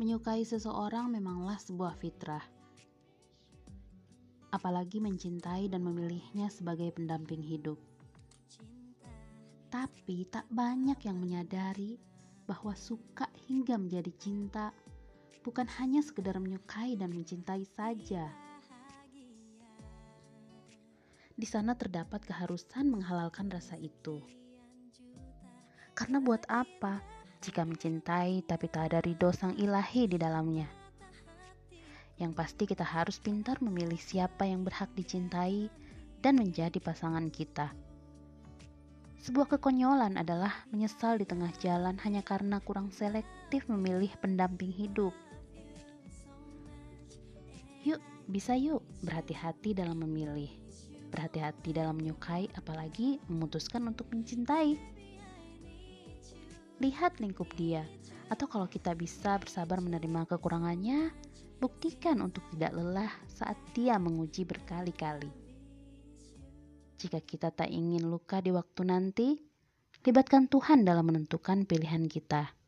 Menyukai seseorang memanglah sebuah fitrah. Apalagi mencintai dan memilihnya sebagai pendamping hidup. Tapi tak banyak yang menyadari bahwa suka hingga menjadi cinta bukan hanya sekedar menyukai dan mencintai saja. Di sana terdapat keharusan menghalalkan rasa itu. Karena buat apa jika mencintai tapi tak ada ridho sang ilahi di dalamnya. Yang pasti kita harus pintar memilih siapa yang berhak dicintai dan menjadi pasangan kita. Sebuah kekonyolan adalah menyesal di tengah jalan hanya karena kurang selektif memilih pendamping hidup. Yuk, bisa yuk berhati-hati dalam memilih. Berhati-hati dalam menyukai apalagi memutuskan untuk mencintai lihat lingkup dia. Atau kalau kita bisa bersabar menerima kekurangannya, buktikan untuk tidak lelah saat dia menguji berkali-kali. Jika kita tak ingin luka di waktu nanti, libatkan Tuhan dalam menentukan pilihan kita.